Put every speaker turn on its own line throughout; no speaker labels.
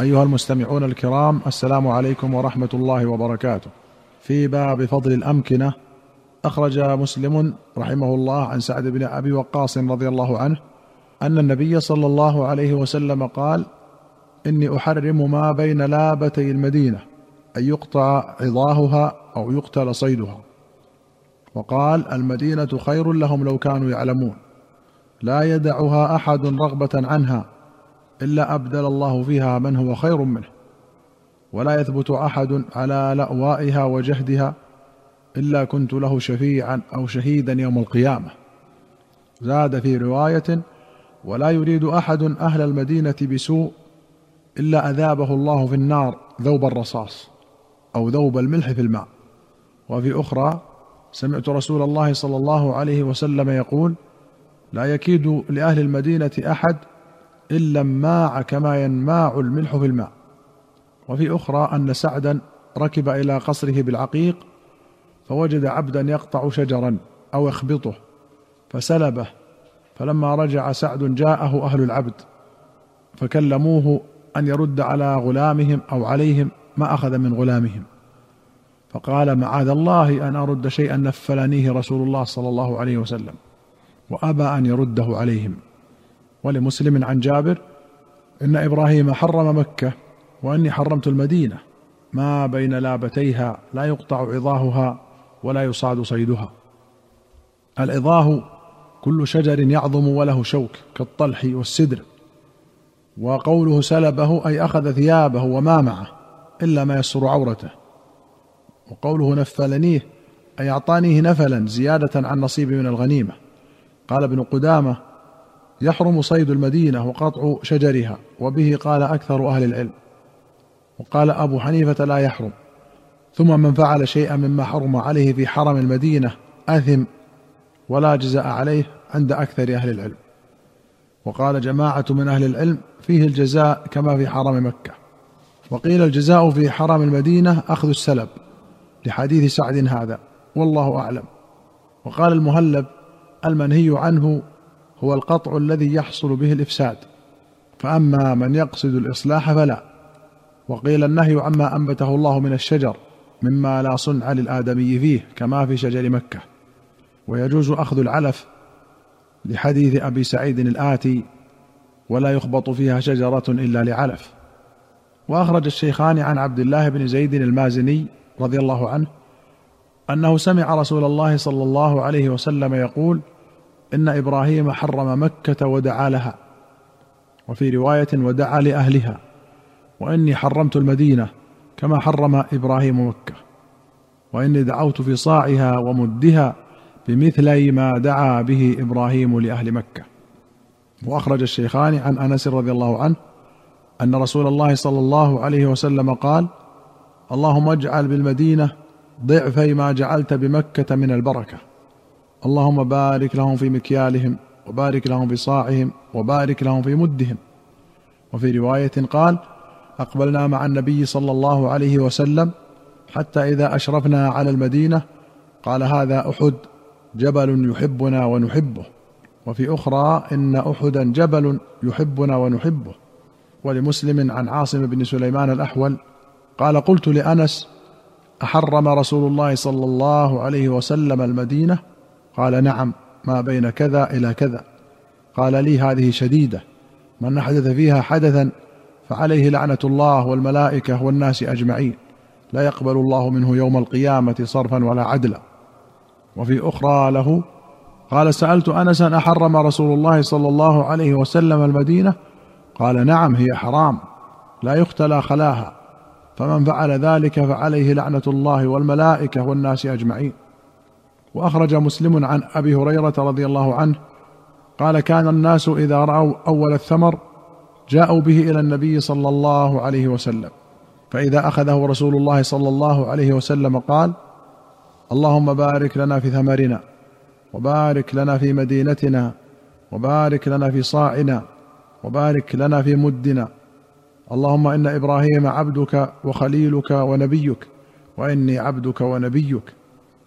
أيها المستمعون الكرام السلام عليكم ورحمة الله وبركاته. في باب فضل الأمكنة أخرج مسلم رحمه الله عن سعد بن أبي وقاص رضي الله عنه أن النبي صلى الله عليه وسلم قال: إني أحرم ما بين لابتي المدينة أن يقطع عظاهها أو يقتل صيدها. وقال: المدينة خير لهم لو كانوا يعلمون. لا يدعها أحد رغبة عنها إلا أبدل الله فيها من هو خير منه. ولا يثبت أحد على لأوائها وجهدها إلا كنت له شفيعا أو شهيدا يوم القيامة. زاد في رواية ولا يريد أحد أهل المدينة بسوء إلا أذابه الله في النار ذوب الرصاص أو ذوب الملح في الماء. وفي أخرى سمعت رسول الله صلى الله عليه وسلم يقول لا يكيد لأهل المدينة أحد إلا ماع كما ينماع الملح في الماء. وفي أخرى أن سعدا ركب إلى قصره بالعقيق فوجد عبدا يقطع شجرا أو يخبطه فسلبه. فلما رجع سعد جاءه أهل العبد فكلموه أن يرد على غلامهم أو عليهم ما أخذ من غلامهم. فقال معاذ الله أن أرد شيئا نفلنيه رسول الله صلى الله عليه وسلم وأبى أن يرده عليهم. ولمسلم عن جابر إن إبراهيم حرم مكة وأني حرمت المدينة. ما بين لابتيها لا يقطع عظاهها ولا يصاد صيدها. العظاه كل شجر يعظم وله شوك كالطلح والسدر وقوله سلبه أي أخذ ثيابه وما معه إلا ما يستر عورته. وقوله نفلنيه أي أعطانيه نفلا زيادة عن نصيبي من الغنيمة. قال ابن قدامة يحرم صيد المدينة وقطع شجرها وبه قال أكثر أهل العلم. وقال أبو حنيفة لا يحرم. ثم من فعل شيئا مما حرم عليه في حرم المدينة أثم ولا جزاء عليه عند أكثر أهل العلم. وقال جماعة من أهل العلم فيه الجزاء كما في حرم مكة. وقيل الجزاء في حرم المدينة أخذ السلب لحديث سعد هذا والله أعلم. وقال المهلب المنهي عنه هو القطع الذي يحصل به الإفساد. فأما من يقصد الإصلاح فلا. وقيل النهي عما أنبته الله من الشجر مما لا صنع للآدمي فيه كما في شجر مكة. ويجوز أخذ العلف لحديث أبي سعيد الآتي ولا يخبط فيها شجرة إلا لعلف. وأخرج الشيخان عن عبد الله بن زيد المازني رضي الله عنه أنه سمع رسول الله صلى الله عليه وسلم يقول إن إبراهيم حرم مكة ودعا لها وفي رواية ودعا لأهلها وإني حرمت المدينة كما حرم إبراهيم مكة وإني دعوت في صاعها ومدها بمثلي ما دعا به إبراهيم لأهل مكة. وأخرج الشيخان عن أنس رضي الله عنه أن رسول الله صلى الله عليه وسلم قال اللهم اجعل بالمدينة ضعفي ما جعلت بمكة من البركة. اللهم بارك لهم في مكيالهم وبارك لهم في صاعهم وبارك لهم في مدهم. وفي رواية قال أقبلنا مع النبي صلى الله عليه وسلم حتى إذا أشرفنا على المدينة. قال هذا أحد جبل يحبنا ونحبه وفي أخرى إن أحدا جبل يحبنا ونحبه. ولمسلم عن عاصم بن سليمان الأحول قال قلت لأنس أحرم رسول الله صلى الله عليه وسلم المدينة قال نعم ما بين كذا إلى كذا. قال لي هذه شديدة من احدث فيها حدثا فعليه لعنة الله والملائكة والناس أجمعين. لا يقبل الله منه يوم القيامة صرفا ولا عدلا. وفي أخرى له قال سألت انسا أحرم رسول الله صلى الله عليه وسلم المدينة؟ قال نعم هي حرام لا يختلى خلاها. فمن فعل ذلك فعليه لعنة الله والملائكة والناس أجمعين. وأخرج مسلم عن أبي هريرة رضي الله عنه قال كان الناس إذا رأوا أول الثمر جاءوا به إلى النبي صلى الله عليه وسلم. فإذا أخذه رسول الله صلى الله عليه وسلم قال اللهم بارك لنا في ثمرنا وبارك لنا في مدينتنا وبارك لنا في صاعنا وبارك لنا في مدنا. اللهم إن إبراهيم عبدك وخليلك ونبيك وإني عبدك ونبيك.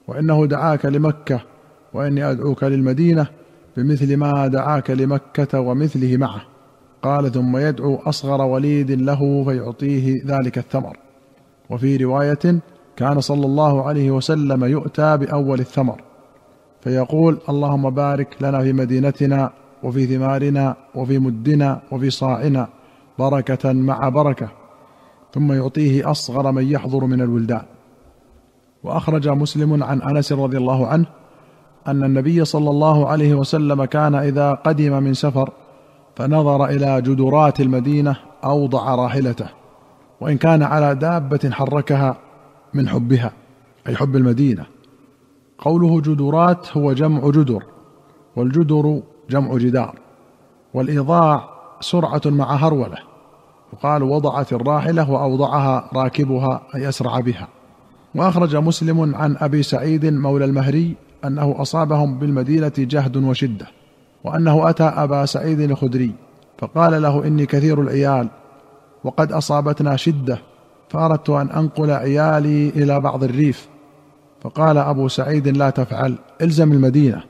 وإنه دعاك لمكة وإني أدعوك للمدينة بمثل ما دعاك لمكة ومثله معه. قال ثم يدعو أصغر وليد له فيعطيه ذلك الثمر. وفي رواية كان صلى الله عليه وسلم يؤتى بأول الثمر. فيقول اللهم بارك لنا في مدينتنا وفي ثمارنا وفي مدنا وفي صاعنا بركة مع بركة. ثم يعطيه أصغر من يحضر من الولدان. وأخرج مسلم عن أنس رضي الله عنه أن النبي صلى الله عليه وسلم كان إذا قدم من سفر فنظر إلى جدرات المدينة أوضع راحلته وإن كان على دابة حركها من حبها أي حب المدينة. قوله جدرات هو جمع جدر والجدر جمع جدار والإيضاع سرعة مع هرولة يقال وضعت الراحلة وأوضعها راكبها أي أسرع بها. وأخرج مسلم عن أبي سعيد مولى المهري أنه أصابهم بالمدينة جهد وشدة وأنه أتى أبا سعيد الخدري فقال له إني كثير العيال وقد أصابتنا شدة فأردت أن أنقل عيالي إلى بعض الريف. فقال أبو سعيد لا تفعل إلزم المدينة.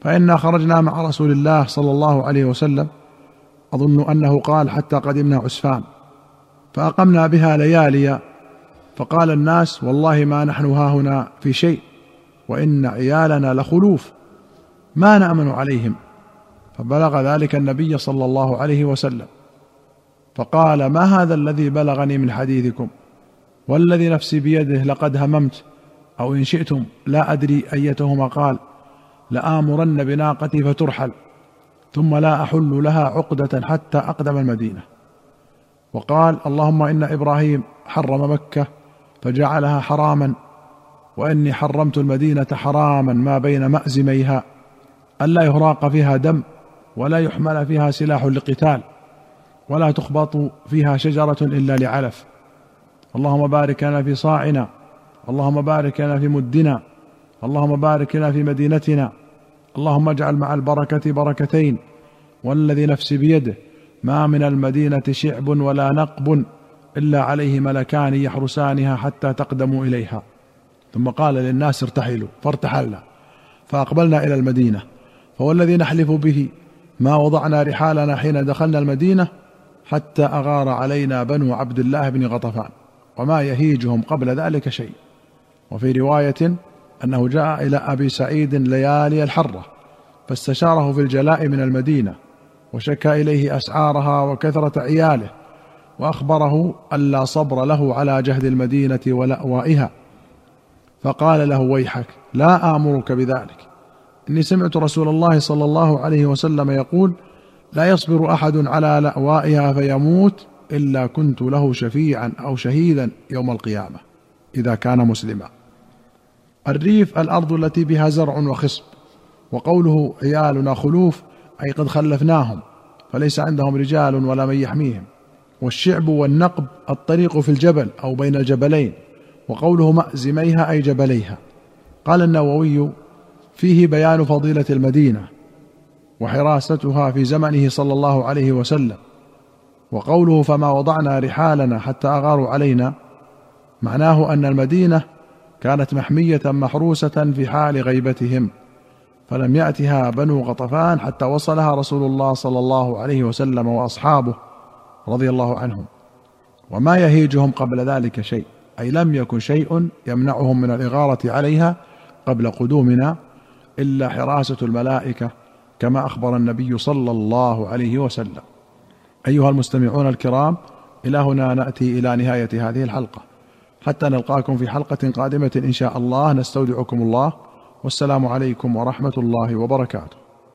فإنا خرجنا مع رسول الله صلى الله عليه وسلم أظن أنه قال حتى قدمنا عسفان. فأقمنا بها ليالي فقال الناس والله ما نحن هاهنا في شيء وإن عيالنا لخلوف ما نأمن عليهم. فبلغ ذلك النبي صلى الله عليه وسلم. فقال ما هذا الذي بلغني من حديثكم؟ والذي نفسي بيده لقد هممت أو إن شئتم لا أدري. أيتهما قال لآمرن بناقتي فترحل ثم لا أحل لها عقدة حتى أقدم المدينة. وقال اللهم إن إبراهيم حرم مكة فجعلها حراما وإني حرمت المدينة حراما ما بين مأزميها الا يهراق فيها دم ولا يحمل فيها سلاح لقتال ولا تخبط فيها شجرة إلا لعلف. اللهم بارك لنا في صاعنا اللهم بارك لنا في مدنا اللهم بارك لنا في مدينتنا اللهم اجعل مع البركة بركتين والذي نفسي بيده ما من المدينة شعب ولا نقب إلا عليه ملكان يحرسانها حتى تقدموا إليها. ثم قال للناس ارتحلوا فارتحلنا. فأقبلنا إلى المدينة. فوالذي نحلف به. ما وضعنا رحالنا حين دخلنا المدينة حتى أغار علينا بنو عبد الله بن غطفان. وما يهيجهم قبل ذلك شيء. وفي رواية أنه جاء إلى أبي سعيد ليالي الحرة فاستشاره في الجلاء من المدينة وشكى إليه أسعارها وكثرة عياله. وأخبره الا صبر له على جهد المدينة ولأوائها. فقال له ويحك لا آمرك بذلك. إني سمعت رسول الله صلى الله عليه وسلم يقول لا يصبر أحد على لأوائها فيموت إلا كنت له شفيعا أو شهيدا يوم القيامة إذا كان مسلما. الريف الأرض التي بها زرع وخصب وقوله عيالنا خلوف أي قد خلفناهم فليس عندهم رجال ولا من يحميهم. والشعب والنقب الطريق في الجبل أو بين الجبلين وقوله مأزميها أي جبليها. قال النووي فيه بيان فضيلة المدينة وحراستها في زمنه صلى الله عليه وسلم. وقوله فما وضعنا رحالنا حتى أغاروا علينا معناه أن المدينة كانت محمية محروسة في حال غيبتهم فلم يأتها بنو غطفان حتى وصلها رسول الله صلى الله عليه وسلم وأصحابه. رضي الله عنهم. وما يهيجهم قبل ذلك شيء. أي لم يكن شيء يمنعهم من الإغارة عليها قبل قدومنا إلا حراسة الملائكة كما أخبر النبي صلى الله عليه وسلم. أيها المستمعون الكرام إلى هنا نأتي إلى نهاية هذه الحلقة. حتى نلقاكم في حلقة قادمة إن شاء الله. نستودعكم الله. والسلام عليكم ورحمة الله وبركاته.